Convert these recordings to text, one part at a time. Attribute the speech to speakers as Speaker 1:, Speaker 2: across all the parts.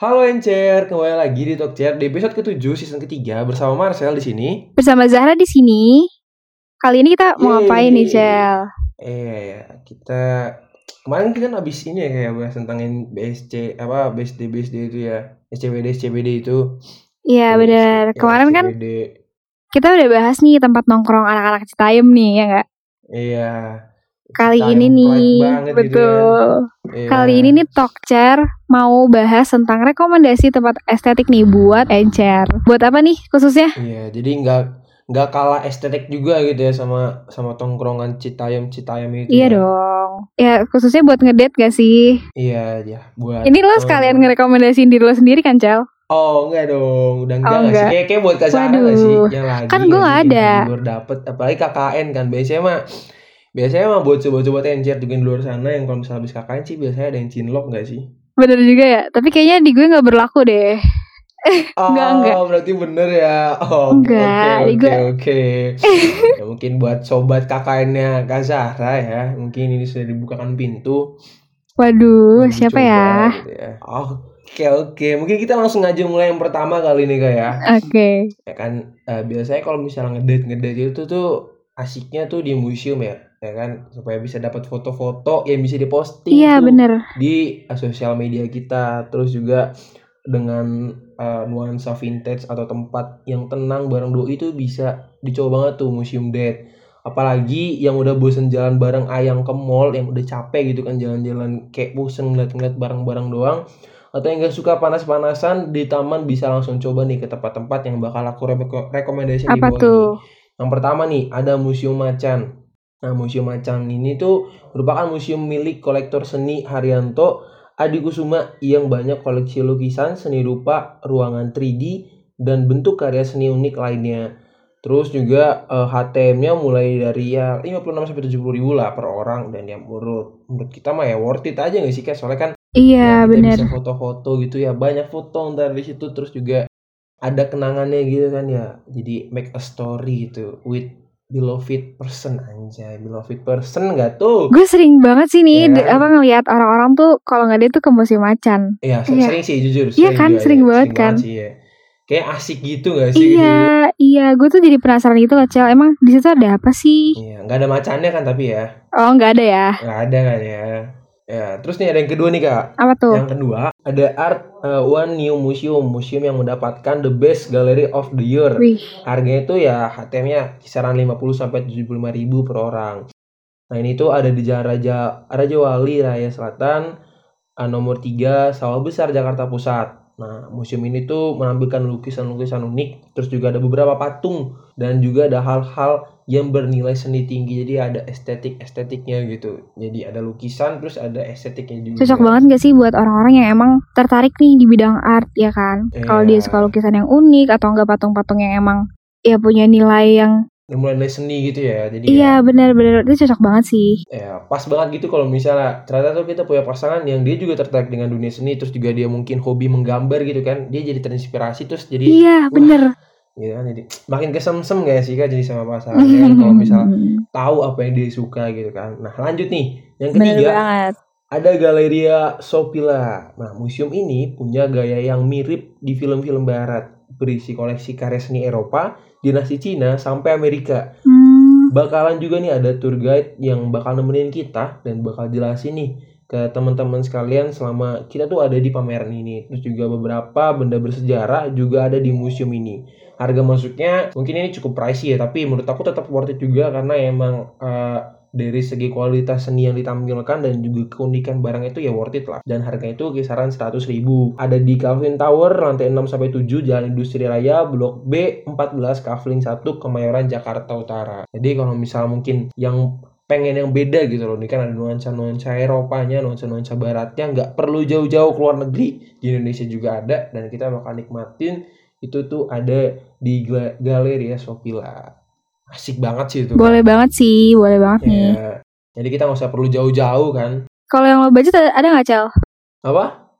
Speaker 1: Halo Encer, kembali lagi di Talk Chair di episode ke-7 season ketiga bersama Marcel di sini.
Speaker 2: Bersama Zahra di sini. Kali ini kita mau
Speaker 1: Yeay.
Speaker 2: ngapain nih, Cel?
Speaker 1: Eh, kita kemarin kita kan abis ini ya kayak bahas tentang BSC apa BSD BSD itu ya, SCBD SCBD itu.
Speaker 2: Iya, bener.
Speaker 1: Ya,
Speaker 2: Kemarin kan kita udah bahas nih tempat nongkrong anak-anak Citayam nih, ya nggak?
Speaker 1: Iya.
Speaker 2: Kali
Speaker 1: Time
Speaker 2: ini nih,
Speaker 1: gitu
Speaker 2: betul.
Speaker 1: kan. Iya.
Speaker 2: Kali ini nih Talk Chair mau bahas tentang rekomendasi tempat estetik nih buat Encer. Buat apa nih khususnya?
Speaker 1: Iya, jadi nggak nggak kalah estetik juga gitu ya sama sama tongkrongan Citayam Citayam itu.
Speaker 2: Iya
Speaker 1: ya.
Speaker 2: dong. Ya khususnya buat ngedate gak sih?
Speaker 1: Iya, ya buat.
Speaker 2: Ini lo sekalian
Speaker 1: Oh.
Speaker 2: ngerekomendasiin diri lo sendiri kan, Cel?
Speaker 1: Oh enggak dong, udah enggak,
Speaker 2: Oh,
Speaker 1: nggak sih?
Speaker 2: enggak.
Speaker 1: Kayak, kayak buat Kak Sarah nggak sih yang lagi
Speaker 2: Kan
Speaker 1: sih, yang
Speaker 2: ada.
Speaker 1: luar dapet, apalagi KKN kan biasanya mah biasanya mah buat coba-coba tencer juga di luar sana yang kalau misalnya habis KKN sih biasanya ada yang cinlok nggak sih?
Speaker 2: Bener juga ya. Tapi kayaknya di gue nggak berlaku deh.
Speaker 1: Oh,
Speaker 2: Enggak, enggak.
Speaker 1: berarti bener ya. Oh,
Speaker 2: Enggak,
Speaker 1: oke
Speaker 2: di
Speaker 1: oke oke. Ya, mungkin buat sobat KKN-nya Kak Zahra ya, mungkin ini sudah dibukakan pintu.
Speaker 2: Waduh, siapa ya?
Speaker 1: gitu ya. Oke oke, mungkin kita langsung aja mulai yang pertama kali ini Kak ya.
Speaker 2: Oke.
Speaker 1: ya kan eh, biasanya kalau misalnya ngedate ngedate itu tuh asiknya tuh di museum ya ya kan supaya bisa dapat foto-foto yang bisa diposting
Speaker 2: Iya bener.
Speaker 1: di eh, sosial media kita terus juga dengan eh, nuansa vintage atau tempat yang tenang bareng doi itu bisa dicoba banget tuh museum date apalagi yang udah bosen jalan bareng ayang ke mall yang udah capek gitu kan jalan-jalan kayak bosen ngeliat-ngeliat bareng-bareng doang atau yang gak suka panas-panasan di taman bisa langsung coba nih ke tempat-tempat yang bakal aku reko- rekomendasi di
Speaker 2: Apa
Speaker 1: bawah
Speaker 2: tuh?
Speaker 1: ini. Yang pertama nih ada Museum Macan. Nah Museum Macan ini tuh merupakan museum milik kolektor seni Haryanto Adi Kusuma yang banyak koleksi lukisan, seni rupa, ruangan 3D, dan bentuk karya seni unik lainnya. Terus juga eh, HTM-nya mulai dari ya 56 sampai 70 ribu lah per orang dan yang menurut menurut kita mah ya worth it aja gak sih Kak? Soalnya kan
Speaker 2: Iya
Speaker 1: ya kita
Speaker 2: bener.
Speaker 1: bisa foto-foto gitu ya banyak foto ntar di situ terus juga ada kenangannya gitu kan ya jadi make a story gitu with beloved person anjay beloved person nggak tuh
Speaker 2: Gue sering banget sih nih de-
Speaker 1: kan?
Speaker 2: apa ngelihat orang-orang tuh kalau nggak dia tuh ke museum macan.
Speaker 1: Iya se-
Speaker 2: Iya.
Speaker 1: sering sih jujur
Speaker 2: Iya kan,
Speaker 1: juga
Speaker 2: sering
Speaker 1: ya.
Speaker 2: banget kan.
Speaker 1: sih ya kayak asik gitu gak sih
Speaker 2: Iya, iya. Gue tuh jadi penasaran gitu loh, Cel. Emang di situ ada apa sih?
Speaker 1: Iya, nggak ada macannya kan tapi ya
Speaker 2: Oh, nggak ada ya?
Speaker 1: nggak ada kan ya ya terus nih ada yang kedua nih kak
Speaker 2: Apa tuh?
Speaker 1: Yang kedua, ada Art uh, One New Museum, museum yang mendapatkan the best gallery of the year.
Speaker 2: Wih,
Speaker 1: Harganya itu ya HTM-nya kisaran 50 sampai 75 ribu per orang. Nah, ini tuh ada di Jalan Raja Raja Wali Raya Selatan uh, nomor 3 Sawah Besar Jakarta Pusat. Nah, museum ini tuh menampilkan lukisan-lukisan unik, terus juga ada beberapa patung dan juga ada hal-hal yang bernilai seni tinggi. Jadi ada estetik-estetiknya gitu. Jadi ada lukisan terus ada estetiknya juga.
Speaker 2: cocok banget gak sih buat orang-orang yang emang tertarik nih di bidang art ya kan? Kalau dia suka lukisan yang unik atau enggak patung-patung yang emang ya punya nilai yang
Speaker 1: mulai dari seni gitu ya jadi
Speaker 2: iya bener-bener itu cocok banget sih.
Speaker 1: ya pas banget gitu kalau misalnya ternyata tuh kita punya pasangan yang dia juga tertarik dengan dunia seni terus juga dia mungkin hobi menggambar gitu kan dia jadi terinspirasi terus jadi
Speaker 2: Iya, bener.
Speaker 1: Gitu kan jadi makin kesemsem gak sih kak jadi sama pasangan kan kalau misalnya tahu apa yang dia suka gitu kan nah lanjut nih yang ketiga ada Galeria Sopila. Nah, museum ini punya gaya yang mirip di film-film barat, berisi koleksi karya seni Eropa, dinasti Cina, sampai Amerika.
Speaker 2: Hmm,
Speaker 1: Bakalan juga nih ada tour guide yang bakal nemenin kita dan bakal jelasin nih ke teman-teman sekalian selama kita tuh ada di pameran ini. Terus juga beberapa benda bersejarah juga ada di museum ini. Harga masuknya mungkin ini cukup pricey ya, tapi menurut aku tetap worth it juga karena emang eh, dari segi kualitas seni yang ditampilkan dan juga keunikan barang itu ya worth it lah. Dan harganya itu kisaran 100 ribu. Ada di Calvin Tower, lantai 6 sampai 7, Jalan Industri Raya, Blok B, 14, Kavling 1, Kemayoran, Jakarta Utara. Jadi kalau misal mungkin yang pengen yang beda gitu loh. Ini kan ada nuansa-nuansa Eropanya, nuansa-nuansa baratnya. Nggak perlu jauh-jauh ke luar negeri. Di Indonesia juga ada. Dan kita bakal nikmatin itu tuh ada di Gla- Galeria Sopila. Asik banget sih itu.
Speaker 2: boleh banget sih, boleh banget nih.
Speaker 1: Ya. Jadi kita nggak usah perlu jauh-jauh kan.
Speaker 2: Kalau yang low budget ada, nggak, Cel?
Speaker 1: Apa?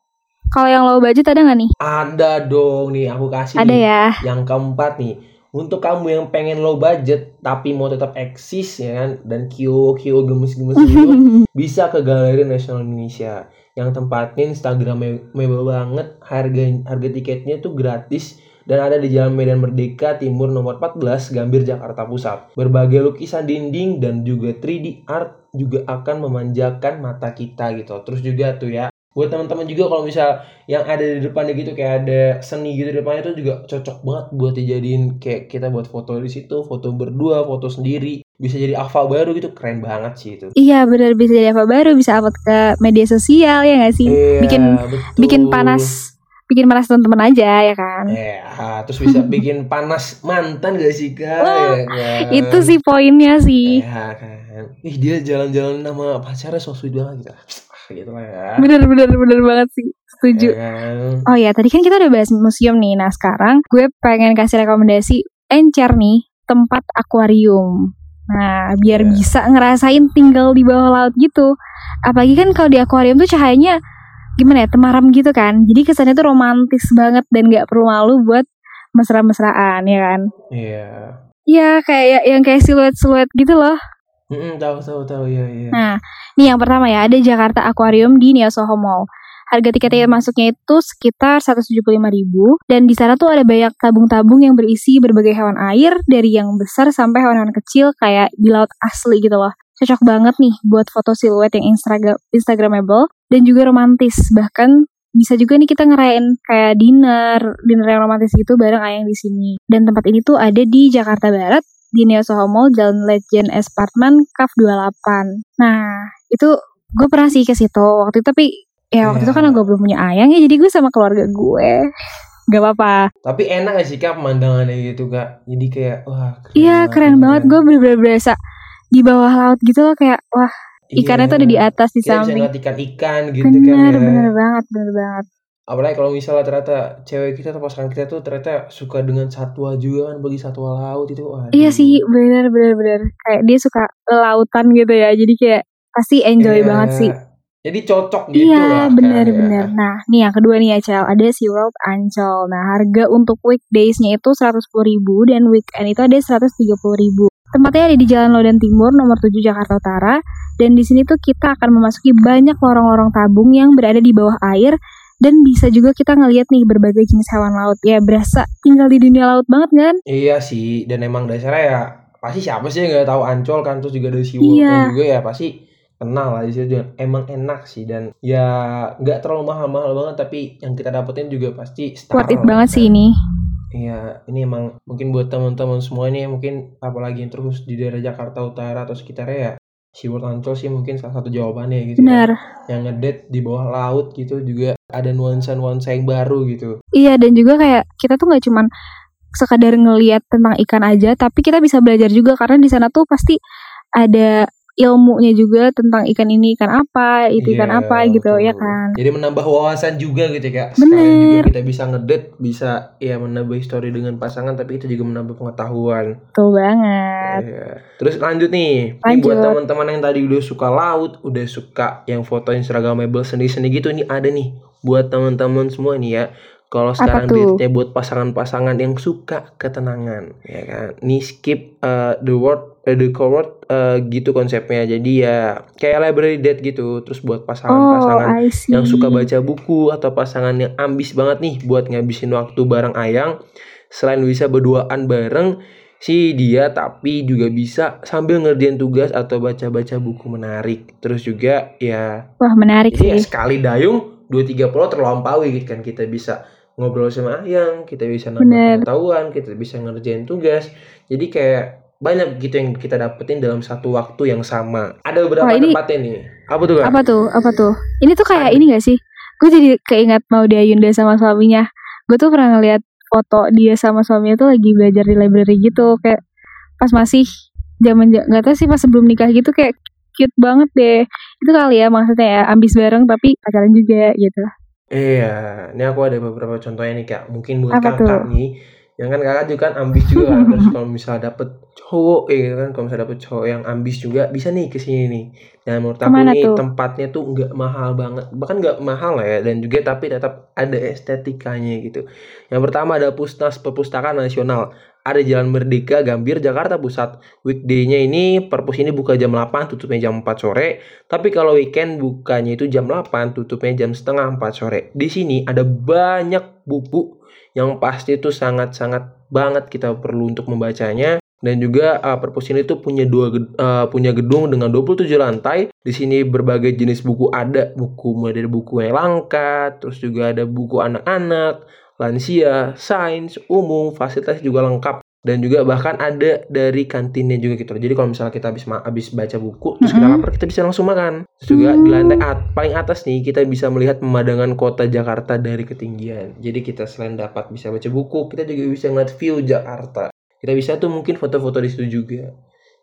Speaker 2: Kalau yang low budget ada nggak nih?
Speaker 1: Ada dong nih aku kasih
Speaker 2: Ada
Speaker 1: nih.
Speaker 2: ya.
Speaker 1: Yang keempat nih, untuk kamu yang pengen low budget tapi mau tetap eksis ya kan dan kio kio gemes-gemes gitu bisa ke Galeri Nasional Indonesia yang tempatnya instagramable banget harga harga tiketnya tuh gratis dan ada di Jalan Medan Merdeka Timur nomor 14 Gambir Jakarta Pusat. Berbagai lukisan dinding dan juga 3D art juga akan memanjakan mata kita gitu. Terus juga tuh ya buat teman-teman juga kalau misal yang ada di depannya gitu kayak ada seni gitu di depannya itu juga cocok banget buat dijadiin kayak kita buat foto di situ foto berdua foto sendiri bisa jadi apa baru gitu keren banget sih itu
Speaker 2: iya benar bisa jadi apa baru bisa upload ke media sosial ya nggak sih
Speaker 1: iya,
Speaker 2: bikin
Speaker 1: betul.
Speaker 2: bikin panas bikin panas teman-teman aja ya kan
Speaker 1: ya terus bisa bikin panas mantan gak sih kak
Speaker 2: Wah,
Speaker 1: ya, kan?
Speaker 2: itu sih poinnya sih
Speaker 1: ya kan ih dia jalan-jalan sama pacarnya so sweet banget gitu gitu lah ya.
Speaker 2: Bener bener bener banget sih, setuju.
Speaker 1: Ya kan?
Speaker 2: Oh ya, tadi kan kita udah bahas museum nih. Nah sekarang gue pengen kasih rekomendasi Encer nih, tempat akuarium. Nah, biar
Speaker 1: Ya.
Speaker 2: bisa ngerasain tinggal di bawah laut gitu. Apalagi kan kalau di akuarium tuh cahayanya gimana ya, temaram gitu kan. Jadi kesannya tuh romantis banget dan gak perlu malu buat mesra-mesraan ya kan.
Speaker 1: Iya.
Speaker 2: Iya, kayak yang kayak siluet-siluet gitu loh.
Speaker 1: Mm-mm, tahu tahu tahu ya ya.
Speaker 2: Nah, nih yang pertama ya, ada Jakarta Aquarium di Neo Soho Mall. Harga tiketnya masuknya itu sekitar 175.000 dan di sana tuh ada banyak tabung-tabung yang berisi berbagai hewan air dari yang besar sampai hewan-hewan kecil kayak di laut asli gitu loh. Cocok banget nih buat foto siluet yang Instagram instagramable dan juga romantis. Bahkan bisa juga nih kita ngerayain kayak dinner, dinner yang romantis gitu bareng ayang di sini. Dan tempat ini tuh ada di Jakarta Barat di Neo Soho Mall Jalan Legend Espartman Kaf 28. Nah, itu gue pernah sih ke situ waktu itu tapi ya waktu itu
Speaker 1: Iya.
Speaker 2: kan gue belum punya ayang ya jadi gue sama keluarga gue. Gak apa-apa.
Speaker 1: Tapi enak gak sih kak pemandangannya gitu kak? Jadi kayak wah.
Speaker 2: Iya keren
Speaker 1: gitu
Speaker 2: banget
Speaker 1: kan.
Speaker 2: gue bener-bener berasa di bawah laut gitu loh kayak wah ikannya
Speaker 1: Iya.
Speaker 2: tuh ada di atas di
Speaker 1: Kita
Speaker 2: samping.
Speaker 1: ngeliat ikan-ikan gitu
Speaker 2: Bener
Speaker 1: kan ya.
Speaker 2: bener banget bener banget.
Speaker 1: Apalagi kalau misalnya ternyata cewek kita atau pasangan kita tuh ternyata suka dengan satwa juga kan bagi satwa laut itu. Waduh.
Speaker 2: Iya sih bener bener bener kayak dia suka lautan gitu ya jadi kayak pasti enjoy
Speaker 1: Iya.
Speaker 2: banget sih.
Speaker 1: Jadi cocok gitu
Speaker 2: Iya
Speaker 1: lah.
Speaker 2: bener
Speaker 1: kan, ya.
Speaker 2: bener. Nah nih yang kedua nih ya Cel ada SeaWorld Ancol. Nah harga untuk weekdaysnya itu 110.000 dan weekend itu ada 130.000. Tempatnya ada di Jalan Lodan Timur nomor 7 Jakarta Utara dan di sini tuh kita akan memasuki banyak lorong-lorong tabung yang berada di bawah air dan bisa juga kita ngelihat nih berbagai jenis hewan laut ya berasa tinggal di dunia laut banget kan?
Speaker 1: Iya sih, dan emang dasarnya ya pasti siapa sih yang nggak tahu Ancol kan terus juga ada SeaWorld
Speaker 2: Iya.
Speaker 1: juga ya pasti kenal lah juga. emang enak sih dan ya nggak terlalu mahal-mahal banget tapi yang kita dapetin juga pasti
Speaker 2: Worth it banget
Speaker 1: kan.
Speaker 2: sih ini.
Speaker 1: Iya, ini emang mungkin buat teman-teman semua nih mungkin apalagi yang terus di daerah Jakarta Utara atau sekitarnya ya SeaWorld Ancol sih mungkin salah satu jawabannya gitu
Speaker 2: Benar.
Speaker 1: ya. Yang ngedate di bawah laut gitu juga ada nuansa-nuansa yang baru gitu.
Speaker 2: Iya dan juga kayak kita tuh nggak cuman sekadar ngelihat tentang ikan aja, tapi kita bisa belajar juga karena di sana tuh pasti ada ilmunya juga tentang ikan ini ikan apa, itu ikan
Speaker 1: Iya,
Speaker 2: apa gitu
Speaker 1: betul.
Speaker 2: ya kan.
Speaker 1: Jadi menambah wawasan juga gitu ya kak.
Speaker 2: Bener.
Speaker 1: Juga kita bisa ngedate, bisa ya menambah histori dengan pasangan, tapi itu juga menambah pengetahuan.
Speaker 2: Betul banget.
Speaker 1: Iya. Terus lanjut nih, Ini
Speaker 2: Lanjut.
Speaker 1: buat teman-teman yang tadi udah suka laut, udah suka yang foto instagramable seni-seni gitu, ini ada nih buat teman-teman semua nih ya. Kalau sekarang date buat pasangan-pasangan yang suka ketenangan, ya kan. Nih skip uh, the word, the core word uh, gitu konsepnya. Jadi ya kayak library date gitu. Terus buat
Speaker 2: Oh,
Speaker 1: pasangan-pasangan
Speaker 2: see.
Speaker 1: yang suka baca buku atau pasangan yang ambis banget nih buat ngabisin waktu bareng ayang selain bisa berduaan bareng si dia tapi juga bisa sambil ngerjain tugas atau baca-baca buku menarik terus juga ya
Speaker 2: Wah menarik
Speaker 1: ya
Speaker 2: sih.
Speaker 1: sekali dayung dua tiga pulau terlampaui gitu kan kita bisa ngobrol sama ayang kita bisa nambah pengetahuan kita bisa ngerjain tugas jadi kayak banyak gitu yang kita dapetin dalam satu waktu yang sama ada beberapa
Speaker 2: Wah, ini-
Speaker 1: tempatnya nih apa tuh kan
Speaker 2: Apa tuh? Apa tuh? Ini tuh kayak ini gak sih? Gue jadi keingat mau Ayunda sama suaminya. Gue tuh pernah ngeliat foto dia sama suaminya tuh lagi belajar di library gitu kayak pas masih zaman nggak tahu sih pas sebelum nikah gitu kayak cute banget deh. Itu kali ya maksudnya ya ambis bareng tapi pacaran juga gitu.
Speaker 1: Iya, ini aku ada beberapa contohnya nih kak. Mungkin buat
Speaker 2: Apa
Speaker 1: kakak
Speaker 2: tuh?
Speaker 1: nih, yang kan kakak juga kan ambis juga kan. Terus kalau misalnya dapet cowok, ya gitu kan, kalau misalnya dapet cowok yang ambis juga bisa nih ke sini nih. Dan menurut aku nih
Speaker 2: tuh?
Speaker 1: tempatnya tuh nggak mahal banget, bahkan nggak mahal lah ya. Dan juga tapi tetap ada estetikanya gitu. Yang pertama ada Pusnas Perpustakaan Nasional ada Jalan Merdeka Gambir Jakarta Pusat. Weekday-nya ini perpus ini buka jam 8, tutupnya jam 4 sore. Tapi kalau weekend bukanya itu jam 8, tutupnya jam setengah 4 sore. Di sini ada banyak buku yang pasti itu sangat-sangat banget kita perlu untuk membacanya dan juga uh, perpus ini tuh punya dua uh, punya gedung dengan 27 lantai. Di sini berbagai jenis buku ada, buku mulai dari buku yang langka, terus juga ada buku anak-anak, lansia, sains, umum, fasilitas juga lengkap dan juga bahkan ada dari kantinnya juga gitu. Jadi kalau misalnya kita habis habis baca buku terus kita lapar kita bisa langsung makan. Terus juga di lantai at, paling atas nih kita bisa melihat pemandangan kota Jakarta dari ketinggian. Jadi kita selain dapat bisa baca buku, kita juga bisa ngeliat view Jakarta. Kita bisa tuh mungkin foto-foto di situ juga.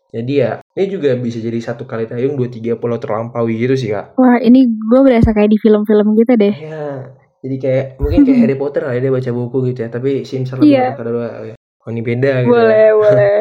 Speaker 1: Jadi ya, ini juga bisa jadi satu kali tayung dua tiga pulau terlampaui gitu sih kak.
Speaker 2: Wah ini gue berasa kayak di film-film gitu deh.
Speaker 1: Ya, jadi kayak mungkin kayak Harry Potter lah ya dia baca buku gitu ya. Tapi simsalabim
Speaker 2: Iya.
Speaker 1: kata dua. Oh ini beda gitu.
Speaker 2: Boleh,
Speaker 1: ya.
Speaker 2: boleh.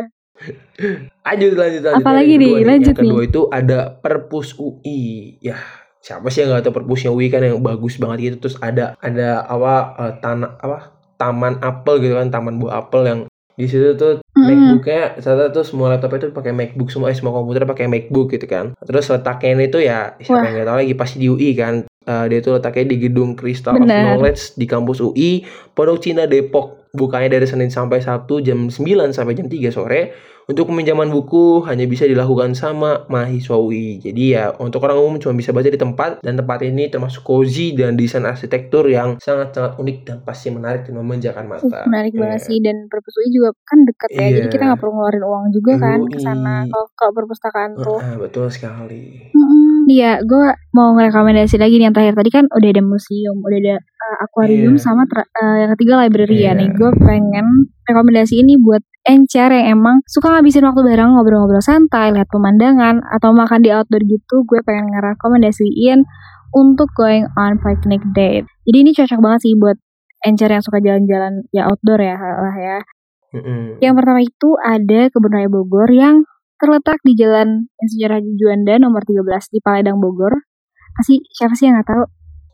Speaker 1: Lanjut lanjut lanjut.
Speaker 2: Apalagi nih?
Speaker 1: kedua
Speaker 2: Lanjut
Speaker 1: Yang kedua itu ada Perpus UI. Ya siapa sih yang nggak tahu Perpusnya UI kan yang bagus banget gitu. Terus ada ada apa eh, tanah apa taman apel gitu kan taman buah apel yang di situ tuh. MacBooknya ternyata tuh semua laptop itu pakai MacBook semua eh, semua komputer pakai MacBook gitu kan. Terus letaknya ini tuh ya siapa
Speaker 2: Wah.
Speaker 1: yang nggak tahu lagi pasti di UI kan. Eh, dia tuh letaknya di gedung Crystal of. Knowledge di kampus UI Pondok Cina Depok. Bukanya dari Senin sampai Sabtu jam 9 sampai jam 3 sore untuk peminjaman buku hanya bisa dilakukan sama mahasiswa UI. Jadi ya untuk orang umum cuma bisa baca di tempat dan tempat ini termasuk cozy dan desain arsitektur yang sangat-sangat unik dan pasti menarik dan memanjakan
Speaker 2: Uh,
Speaker 1: mata.
Speaker 2: menarik banget
Speaker 1: Iya.
Speaker 2: sih dan perpus UI juga kan dekat ya. Jadi
Speaker 1: Iya.
Speaker 2: kita nggak perlu ngeluarin uang juga kan ke sana kalau ke perpustakaan tuh.
Speaker 1: Ah, betul sekali.
Speaker 2: Mm-mm. Iya, gue mau ngerekomendasi lagi nih yang terakhir tadi kan udah ada museum, udah ada uh, akuarium
Speaker 1: Iya.
Speaker 2: sama ter- uh, yang ketiga library ya
Speaker 1: Iya.
Speaker 2: nih. Gue pengen rekomendasi ini buat encer yang emang suka ngabisin waktu bareng ngobrol-ngobrol santai, lihat pemandangan atau makan di outdoor gitu. Gue pengen ngerekomendasiin untuk going on picnic date. Jadi ini cocok banget sih buat encer yang suka jalan-jalan ya outdoor ya lah ya. Yang pertama itu ada Kebun Raya Bogor yang terletak di Jalan Insinyur Haji Juanda nomor 13 di Paledang Bogor. Pasti siapa sih yang nggak tahu?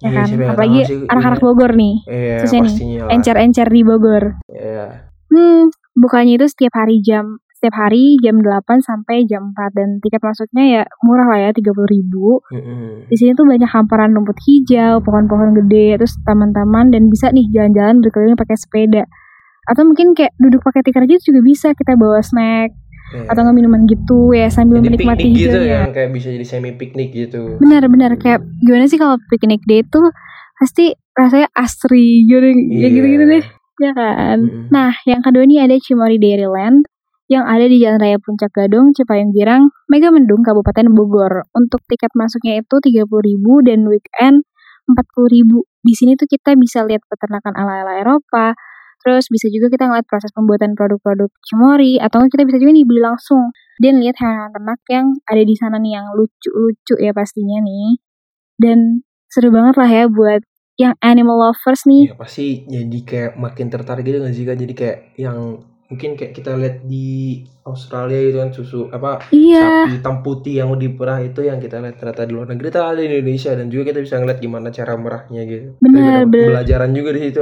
Speaker 2: Ya
Speaker 1: Iya,
Speaker 2: kan?
Speaker 1: yang
Speaker 2: Apalagi anak-anak
Speaker 1: iya.
Speaker 2: Bogor nih.
Speaker 1: Iya,
Speaker 2: Khususnya nih. Encer-encer di Bogor.
Speaker 1: Iya.
Speaker 2: Hmm, bukanya itu setiap hari jam setiap hari jam 8 sampai jam 4 dan tiket masuknya ya murah lah ya 30.000 ribu. Di sini tuh banyak hamparan rumput hijau, pohon-pohon gede, terus taman-taman dan bisa nih jalan-jalan berkeliling pakai sepeda. Atau mungkin kayak duduk pakai tikar gitu juga bisa kita bawa snack
Speaker 1: Iya.
Speaker 2: atau minuman gitu ya sambil
Speaker 1: Jadi
Speaker 2: menikmati
Speaker 1: piknik gitu ya, kayak bisa jadi semi piknik gitu.
Speaker 2: Benar-benar kayak gimana sih kalau piknik day itu pasti rasanya asri gitu, ya
Speaker 1: Iya.
Speaker 2: gitu-gitu deh, ya kan.
Speaker 1: Mm-mm.
Speaker 2: Nah, yang kedua ini ada Cimory Dairyland yang ada di Jalan Raya Puncak Gadong, Cipayung Girang, Mega Mendung, Kabupaten Bogor. Untuk tiket masuknya itu 30.000 dan weekend 40.000. Di sini tuh kita bisa lihat peternakan ala-ala Eropa, terus bisa juga kita ngeliat proses pembuatan produk-produk Cimory, atau kita bisa juga nih beli langsung dan lihat hewan ternak yang ada di sana nih yang lucu-lucu ya pastinya nih. Dan seru banget lah ya buat yang animal lovers nih.
Speaker 1: Iya pasti jadi kayak makin tertarik gitu nggak sih kak? Jadi kayak yang mungkin kayak kita lihat di Australia itu kan susu apa
Speaker 2: Iya.
Speaker 1: sapi hitam putih yang di perah itu yang kita lihat ternyata di luar negeri ternyata ada di Indonesia dan juga kita bisa ngeliat gimana cara merahnya gitu.
Speaker 2: Benar,
Speaker 1: pelajaran juga di situ.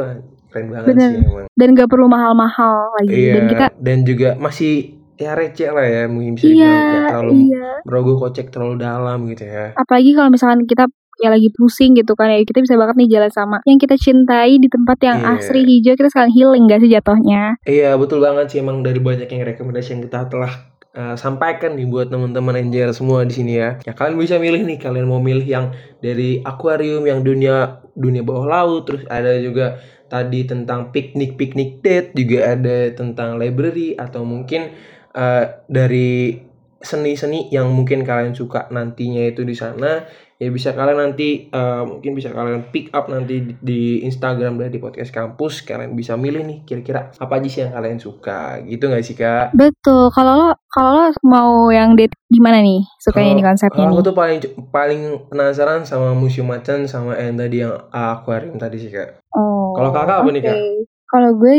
Speaker 1: Keren banget
Speaker 2: Benar.
Speaker 1: sih emang.
Speaker 2: dan gak perlu mahal-mahal lagi
Speaker 1: Iya.
Speaker 2: dan kita
Speaker 1: dan juga masih ya receh lah ya mungkin bisa
Speaker 2: iya
Speaker 1: dibilang terlalu
Speaker 2: iya
Speaker 1: merogoh kocek terlalu dalam gitu ya.
Speaker 2: apalagi kalau misalkan kita ya lagi pusing gitu kan ya kita bisa banget nih jalan sama yang kita cintai di tempat yang
Speaker 1: Iya.
Speaker 2: asri hijau kita sekalian healing gak sih jatuhnya
Speaker 1: Iya betul banget sih emang dari banyak yang rekomendasi yang kita telah uh, sampaikan nih buat teman-teman enjer semua di sini ya. Ya kalian bisa milih nih kalian mau milih yang dari akuarium yang dunia dunia bawah laut terus ada juga tadi tentang piknik piknik date juga ada tentang library atau mungkin uh, dari seni-seni yang mungkin kalian suka nantinya itu di sana ya bisa kalian nanti uh, mungkin bisa kalian pick up nanti di, di Instagram dari podcast kampus kalian bisa milih nih kira-kira apa aja sih yang kalian suka gitu nggak sih kak?
Speaker 2: betul kalau lo kalau lo mau yang date gimana nih sukanya
Speaker 1: Kalau-
Speaker 2: nih konsepnya
Speaker 1: aku
Speaker 2: nih
Speaker 1: tuh paling paling penasaran sama museum macan sama yang tadi yang akuarium tadi sih kak.
Speaker 2: oh
Speaker 1: Kalau kakak apa nih, Kak?
Speaker 2: kalau gue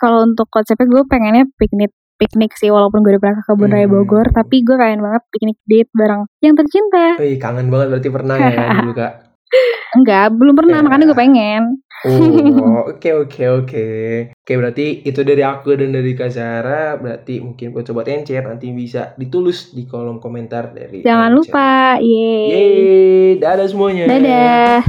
Speaker 2: kalau untuk konsepnya gue pengennya piknik piknik sih walaupun gue udah pernah ke kebun raya
Speaker 1: Hmm.
Speaker 2: Bogor tapi gue pengen banget piknik date bareng yang tercinta
Speaker 1: Wih kangen banget berarti pernah ya kan dulu kak.
Speaker 2: Enggak, belum pernah,
Speaker 1: Ya.
Speaker 2: makanya gue pengen.
Speaker 1: Oh, oke oke oke. Oke, berarti itu dari aku dan dari Kak Zara. Berarti mungkin buat sobat encer nanti bisa ditulis di kolom komentar dari
Speaker 2: Jangan
Speaker 1: Encer.
Speaker 2: lupa, yeay.
Speaker 1: Yeay, dadah semuanya.
Speaker 2: Dadah.